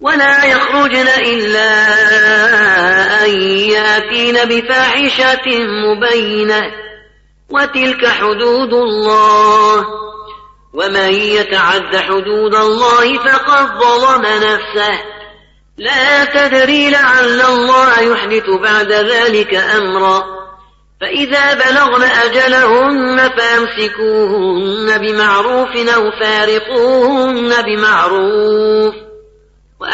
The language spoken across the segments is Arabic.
ولا يخرجن إلا أن يأتين بفاحشة مبينة. وتلك حدود الله. ومن يتعد حدود الله فقد ظلم نفسه. لا تدري لعل الله يحدث بعد ذلك أمرا. فإذا بلغن أجلهن فامسكوهن بمعروف أو فارقوهن بمعروف.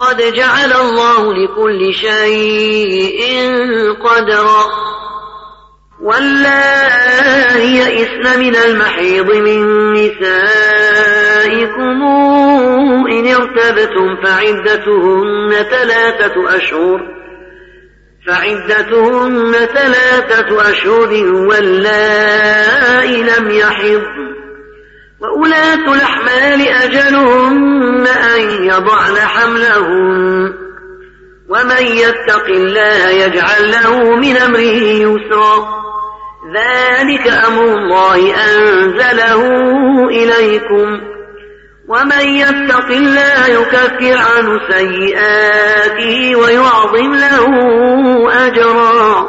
قد جعل الله لكل شيء قدرا. واللائي يئسن من المحيض من نسائكم إن ارتبتم فعدتهن ثلاثة أشهر. فعدتهن ثلاثة أشهر واللائي لم يحضن. وأولاة الأحمال أجلهن يضعن حملهن ومن يتق الله يجعل له من أمره يسرا. ذلك أمر الله أنزله إليكم. ومن يتق الله يكفر عنه سيئاته ويعظم له أجرا.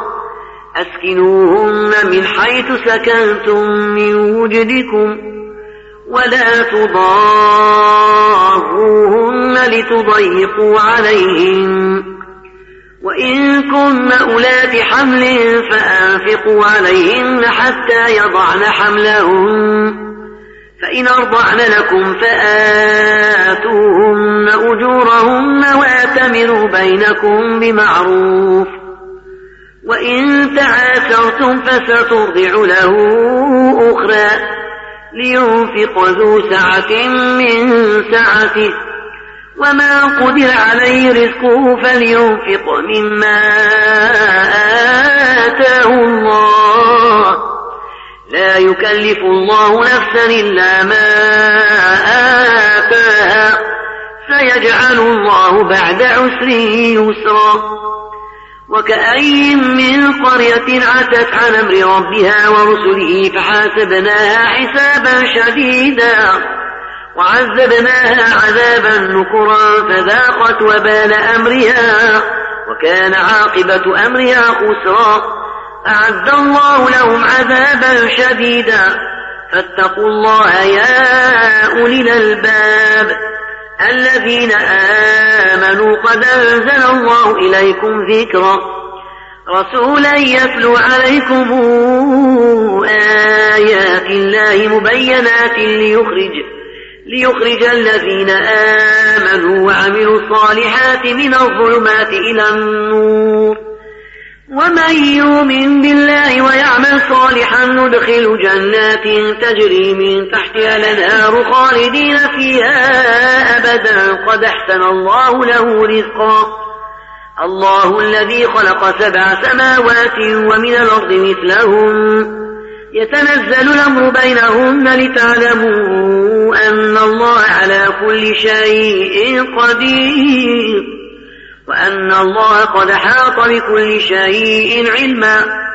أسكنوهن من حيث سكنتم من وجدكم. ولا تضاروهن لتضيقوا عليهم. وإن كن أولات حمل فأنفقوا عليهن حتى يضعن حملهن فإن أرضعن لكم فآتوهن أجورهن وآتمروا بينكم بمعروف. وإن تعاثرتم فسترضع له أخرى. لينفق ذو سعة من سعته. وما قدر عليه رزقه فلينفق مما آتاه الله. لا يكلف الله نفسا إلا ما آتاها. سيجعل الله بعد عسر يسرا. وكأي من قرية عتت عن أمر ربها ورسله فحاسبناها حسابا شديدا وعذبناها عذابا نكرا فذاقت وبال أمرها وكان عاقبة أمرها خسرا أعد الله لهم عذابا شديدا فاتقوا الله يا أولي الألباب الذين آمنوا قد أنزل الله إليكم ذكرا. رسولا يتلو عليكم آيات الله مبينات ليخرج ليخرج الذين آمنوا وعملوا الصالحات من الظلمات إلى النور. ومن يؤمن بالله ويعمل صالحا ندخل جنات تجري من تحتها الأنهار خالدين فيها أبدا. قد أحسن الله له رزقا. الله الذي خلق سبع سماوات ومن الأرض مثلهم. يتنزل الأمر بينهن لتعلموا أن الله على كل شيء قدير. وأن الله قد حاط بكل شيء علما.